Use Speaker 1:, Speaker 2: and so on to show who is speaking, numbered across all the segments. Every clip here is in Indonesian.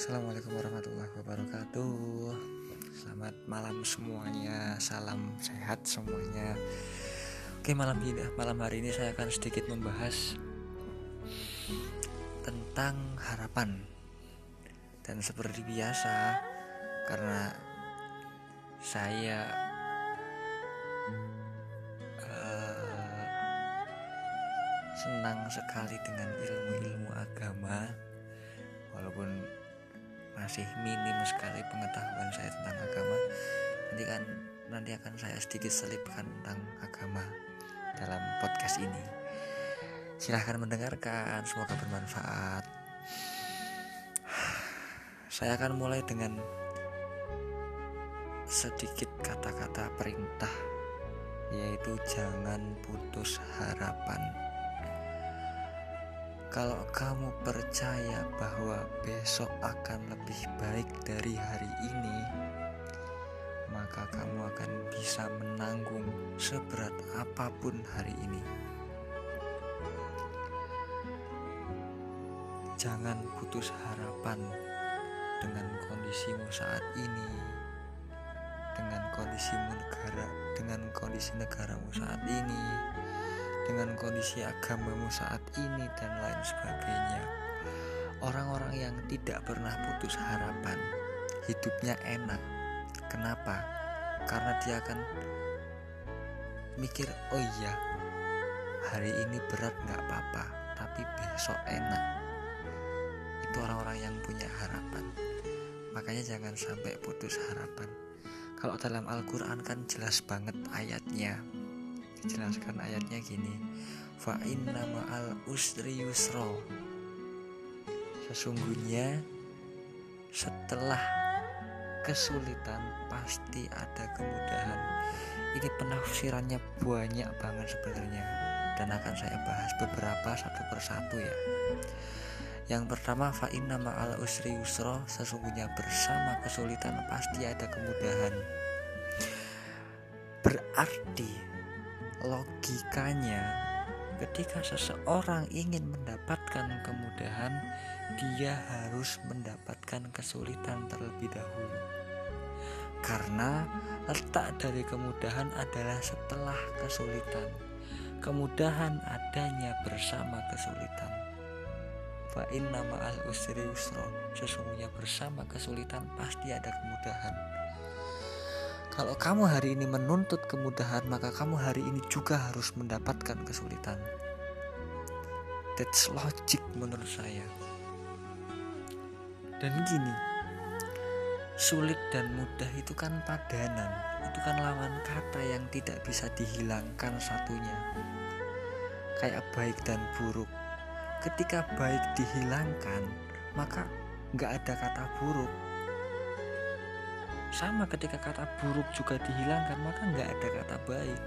Speaker 1: Assalamualaikum warahmatullahi wabarakatuh. Selamat malam semuanya. Salam sehat semuanya. Oke malam ini malam hari ini saya akan sedikit membahas Tentang harapan. Dan seperti biasa Karena Saya uh, Senang sekali dengan ilmu-ilmu agama Walaupun masih minim sekali pengetahuan saya tentang agama. Nanti kan nanti akan saya sedikit selipkan tentang agama dalam podcast ini. Silahkan mendengarkan semoga bermanfaat. Saya akan mulai dengan sedikit kata-kata perintah yaitu jangan putus harapan kalau kamu percaya bahwa besok akan lebih baik dari hari ini, maka kamu akan bisa menanggung seberat apa pun hari ini. Jangan putus harapan dengan kondisimu saat ini, dengan kondisimu negara, dengan kondisi negaramu saat ini, dengan kondisi agamamu saat ini dan lain sebagainya. Orang-orang yang tidak pernah putus harapan, hidupnya enak. Kenapa? Karena dia akan mikir, oh iya, hari ini berat nggak apa-apa, tapi besok enak. Itu orang-orang yang punya harapan. Makanya jangan sampai putus harapan. Kalau dalam Al-Quran kan jelas banget ayatnya dijelaskan ayatnya gini fa inna ma'al usri yusro sesungguhnya setelah kesulitan pasti ada kemudahan. Ini penafsirannya banyak banget sebenarnya dan akan saya bahas beberapa satu persatu ya. Yang pertama fa inna ma'al usri yusro sesungguhnya bersama kesulitan pasti ada kemudahan. Berarti logikanya ketika seseorang ingin mendapatkan kemudahan dia harus mendapatkan kesulitan terlebih dahulu. Karena letak dari kemudahan adalah setelah kesulitan. Kemudahan adanya bersama kesulitan. Fa inna ma'al usri usro sesungguhnya bersama kesulitan pasti ada kemudahan kalau kamu hari ini menuntut kemudahan, maka kamu hari ini juga harus mendapatkan kesulitan. That's logic menurut saya. Dan gini, sulit dan mudah itu kan padanan, itu kan lawan kata yang tidak bisa dihilangkan satunya. Kayak baik dan buruk. Ketika baik dihilangkan, maka nggak ada kata buruk sama ketika kata buruk juga dihilangkan maka nggak ada kata baik.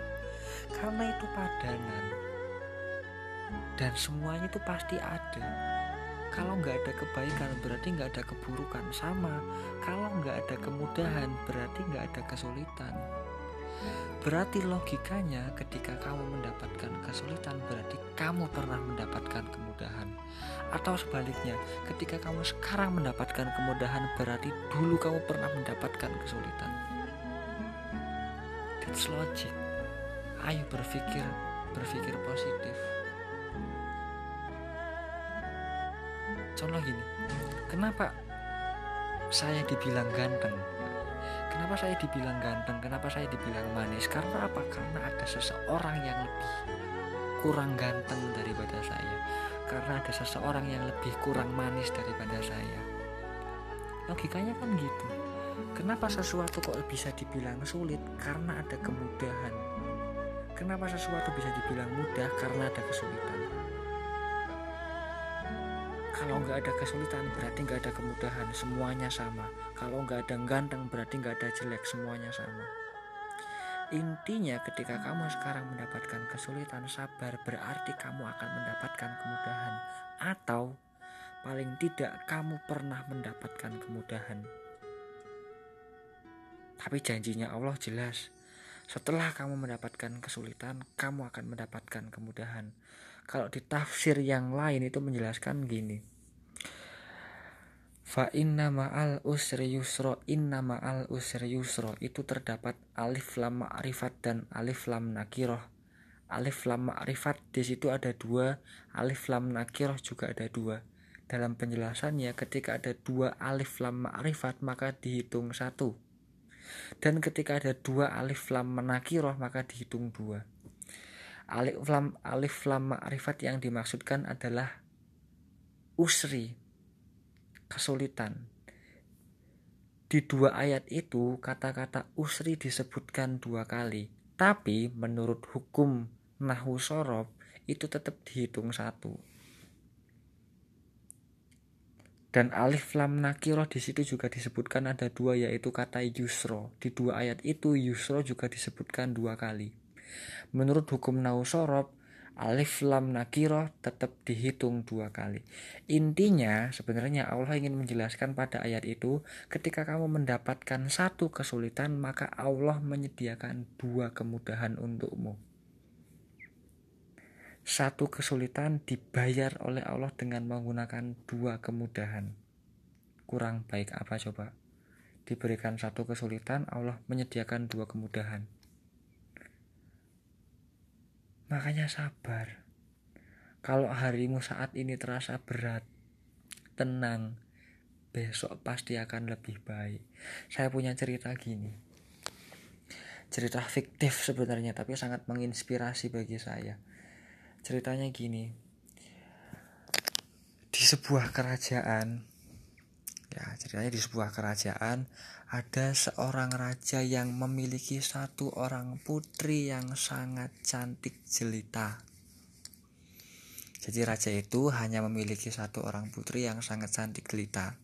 Speaker 1: Karena itu padanan dan semuanya itu pasti ada. Kalau nggak ada kebaikan berarti nggak ada keburukan. Sama. Kalau nggak ada kemudahan berarti nggak ada kesulitan berarti logikanya ketika kamu mendapatkan kesulitan berarti kamu pernah mendapatkan kemudahan atau sebaliknya, ketika kamu sekarang mendapatkan kemudahan berarti dulu kamu pernah mendapatkan kesulitan. That's logic. Ayo berpikir, berpikir positif. Contoh gini, kenapa saya dibilang ganteng? Kenapa saya dibilang ganteng? Kenapa saya dibilang manis? Karena apa? Karena ada seseorang yang lebih kurang ganteng daripada saya. Karena ada seseorang yang lebih kurang manis daripada saya. Logikanya kan gitu. Kenapa sesuatu kok bisa dibilang sulit? Karena ada kemudahan. Kenapa sesuatu bisa dibilang mudah? Karena ada kesulitan kalau nggak ada kesulitan berarti nggak ada kemudahan semuanya sama kalau nggak ada ganteng berarti nggak ada jelek semuanya sama Intinya ketika kamu sekarang mendapatkan kesulitan sabar berarti kamu akan mendapatkan kemudahan atau paling tidak kamu pernah mendapatkan kemudahan. Tapi janjinya Allah jelas. Setelah kamu mendapatkan kesulitan, kamu akan mendapatkan kemudahan. Kalau di tafsir yang lain itu menjelaskan gini. Fa inna ma'al usri yusro inna ma'al usri yusro itu terdapat alif lam ma'rifat dan alif lam nakiroh. Alif lam ma'rifat di situ ada dua, alif lam nakiroh juga ada dua. Dalam penjelasannya ketika ada dua alif lam ma'rifat maka dihitung satu. Dan ketika ada dua alif lam nakiroh maka dihitung dua. Alif lam alif lam ma'rifat yang dimaksudkan adalah usri kesulitan. Di dua ayat itu kata-kata usri disebutkan dua kali, tapi menurut hukum nahu sorob itu tetap dihitung satu. Dan alif lam nakiroh di situ juga disebutkan ada dua yaitu kata yusro. Di dua ayat itu yusro juga disebutkan dua kali. Menurut hukum nahu sorob alif lam nakiro tetap dihitung dua kali. Intinya sebenarnya Allah ingin menjelaskan pada ayat itu ketika kamu mendapatkan satu kesulitan maka Allah menyediakan dua kemudahan untukmu. Satu kesulitan dibayar oleh Allah dengan menggunakan dua kemudahan. Kurang baik apa coba? Diberikan satu kesulitan, Allah menyediakan dua kemudahan. Makanya sabar. Kalau harimu saat ini terasa berat, tenang. Besok pasti akan lebih baik. Saya punya cerita gini. Cerita fiktif sebenarnya tapi sangat menginspirasi bagi saya. Ceritanya gini. Di sebuah kerajaan ya ceritanya di sebuah kerajaan ada seorang raja yang memiliki satu orang putri yang sangat cantik jelita. Jadi raja itu hanya memiliki satu orang putri yang sangat cantik jelita.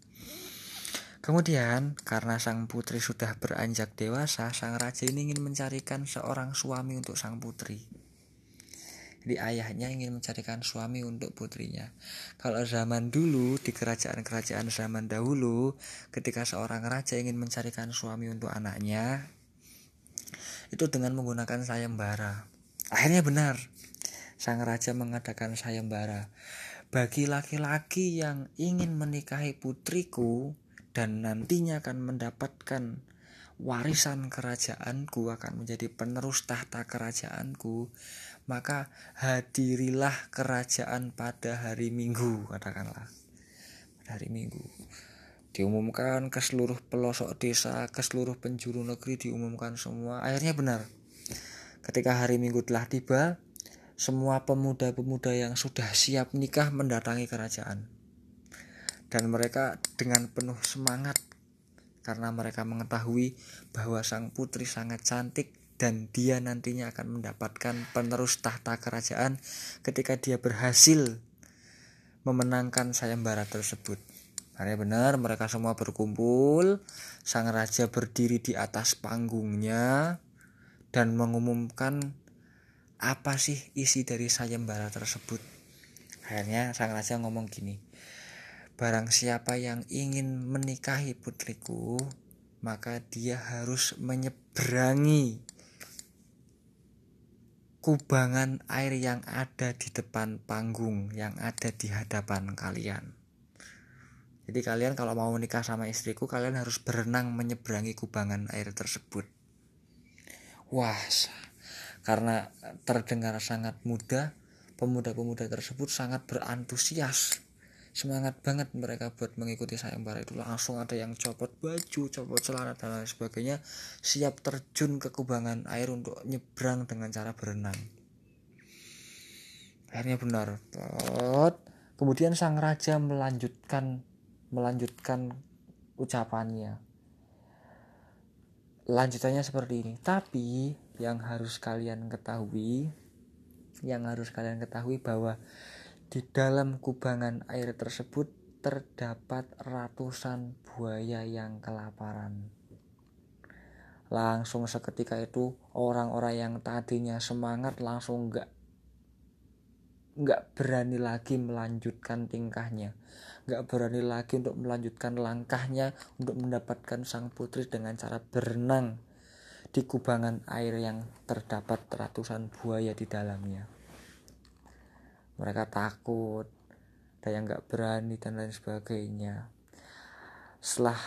Speaker 1: Kemudian, karena sang putri sudah beranjak dewasa, sang raja ini ingin mencarikan seorang suami untuk sang putri. Jadi ayahnya ingin mencarikan suami untuk putrinya. Kalau zaman dulu di kerajaan-kerajaan zaman dahulu, ketika seorang raja ingin mencarikan suami untuk anaknya, itu dengan menggunakan sayembara. Akhirnya benar, sang raja mengadakan sayembara. Bagi laki-laki yang ingin menikahi putriku dan nantinya akan mendapatkan warisan kerajaanku akan menjadi penerus tahta kerajaanku maka hadirilah kerajaan pada hari Minggu katakanlah. Pada hari Minggu. Diumumkan ke seluruh pelosok desa ke seluruh penjuru negeri diumumkan semua. Akhirnya benar. Ketika hari Minggu telah tiba semua pemuda-pemuda yang sudah siap nikah mendatangi kerajaan. Dan mereka dengan penuh semangat karena mereka mengetahui bahwa sang putri sangat cantik dan dia nantinya akan mendapatkan penerus tahta kerajaan ketika dia berhasil memenangkan sayembara tersebut. Karena benar mereka semua berkumpul, sang raja berdiri di atas panggungnya dan mengumumkan apa sih isi dari sayembara tersebut. Akhirnya sang raja ngomong gini, barang siapa yang ingin menikahi putriku, maka dia harus menyeberangi kubangan air yang ada di depan panggung yang ada di hadapan kalian. Jadi kalian kalau mau menikah sama istriku kalian harus berenang menyeberangi kubangan air tersebut. Wah, karena terdengar sangat mudah, pemuda-pemuda tersebut sangat berantusias semangat banget mereka buat mengikuti sayembara itu. Langsung ada yang copot baju copot celana dan lain sebagainya. Siap terjun ke kubangan air untuk nyebrang dengan cara berenang. Akhirnya benar. Tot. kemudian sang raja melanjutkan melanjutkan ucapannya. Lanjutannya seperti ini. Tapi yang harus kalian ketahui yang harus kalian ketahui bahwa di dalam kubangan air tersebut terdapat ratusan buaya yang kelaparan. Langsung seketika itu orang-orang yang tadinya semangat langsung nggak nggak berani lagi melanjutkan tingkahnya, nggak berani lagi untuk melanjutkan langkahnya untuk mendapatkan sang putri dengan cara berenang di kubangan air yang terdapat ratusan buaya di dalamnya mereka takut ada yang nggak berani dan lain sebagainya. Setelah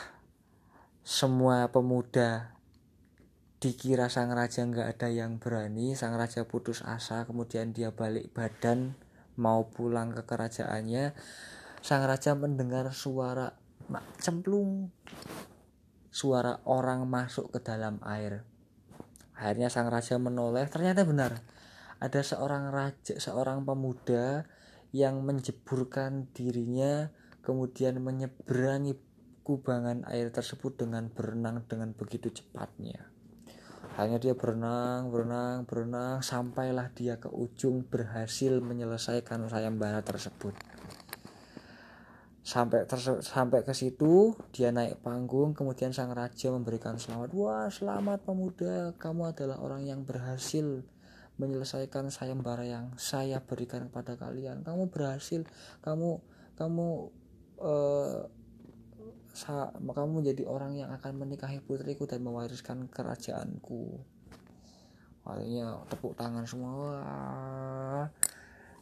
Speaker 1: semua pemuda dikira sang raja nggak ada yang berani sang raja putus asa kemudian dia balik badan mau pulang ke kerajaannya sang raja mendengar suara cemplung suara orang masuk ke dalam air. Akhirnya sang raja menoleh ternyata benar ada seorang raja seorang pemuda yang menjeburkan dirinya kemudian menyeberangi kubangan air tersebut dengan berenang dengan begitu cepatnya hanya dia berenang, berenang, berenang, sampailah dia ke ujung berhasil menyelesaikan sayembara tersebut. Sampai sampai ke situ, dia naik panggung, kemudian sang raja memberikan selamat. Wah, selamat pemuda, kamu adalah orang yang berhasil menyelesaikan sayembara yang saya berikan kepada kalian. Kamu berhasil, kamu kamu uh, kamu menjadi orang yang akan menikahi putriku dan mewariskan kerajaanku. Akhirnya tepuk tangan semua.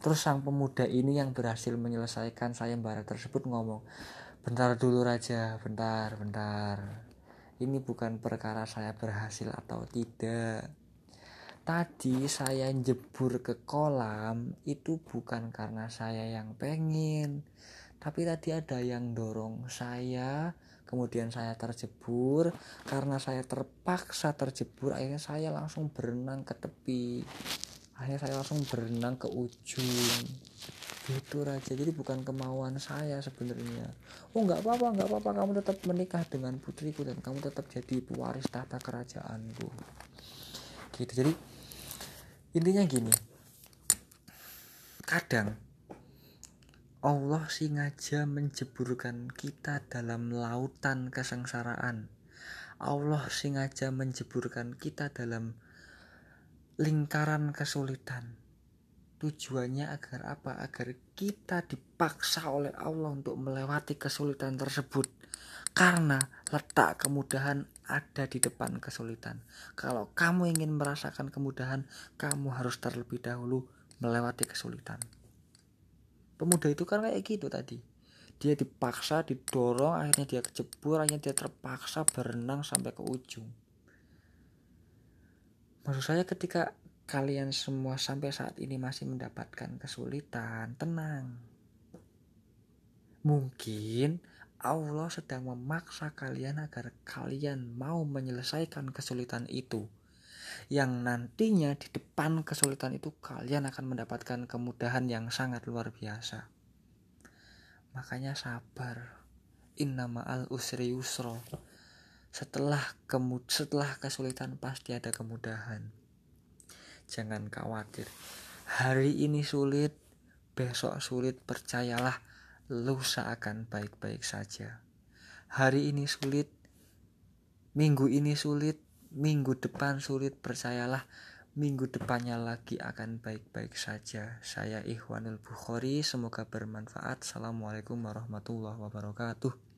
Speaker 1: Terus sang pemuda ini yang berhasil menyelesaikan sayembara tersebut ngomong Bentar dulu raja, bentar, bentar. Ini bukan perkara saya berhasil atau tidak Tadi saya jebur ke kolam itu bukan karena saya yang pengen tapi tadi ada yang dorong saya kemudian saya terjebur. Karena saya terpaksa terjebur akhirnya saya langsung berenang ke tepi. Akhirnya saya langsung berenang ke ujung. Itu raja. Jadi bukan kemauan saya sebenarnya. Oh nggak apa-apa nggak apa-apa. Kamu tetap menikah dengan putriku dan kamu tetap jadi pewaris tahta kerajaanku. Gitu. Jadi intinya gini kadang Allah sengaja menjeburkan kita dalam lautan kesengsaraan. Allah sengaja menjeburkan kita dalam lingkaran kesulitan. Tujuannya agar apa? Agar kita dipaksa oleh Allah untuk melewati kesulitan tersebut. Karena letak kemudahan ada di depan kesulitan. Kalau kamu ingin merasakan kemudahan, kamu harus terlebih dahulu melewati kesulitan. Pemuda itu kan kayak gitu tadi. Dia dipaksa didorong akhirnya dia kecebur akhirnya dia terpaksa berenang sampai ke ujung. Maksud saya ketika kalian semua sampai saat ini masih mendapatkan kesulitan tenang. Mungkin Allah sedang memaksa kalian agar kalian mau menyelesaikan kesulitan itu yang nantinya di depan kesulitan itu kalian akan mendapatkan kemudahan yang sangat luar biasa. Makanya sabar. Innama al usri yusro. Setelah kemud setelah kesulitan pasti ada kemudahan. Jangan khawatir. Hari ini sulit, besok sulit, percayalah lusa akan baik-baik saja. Hari ini sulit, minggu ini sulit, minggu depan sulit percayalah minggu depannya lagi akan baik-baik saja. Saya Ikhwanul Bukhari semoga bermanfaat. Assalamualaikum warahmatullahi wabarakatuh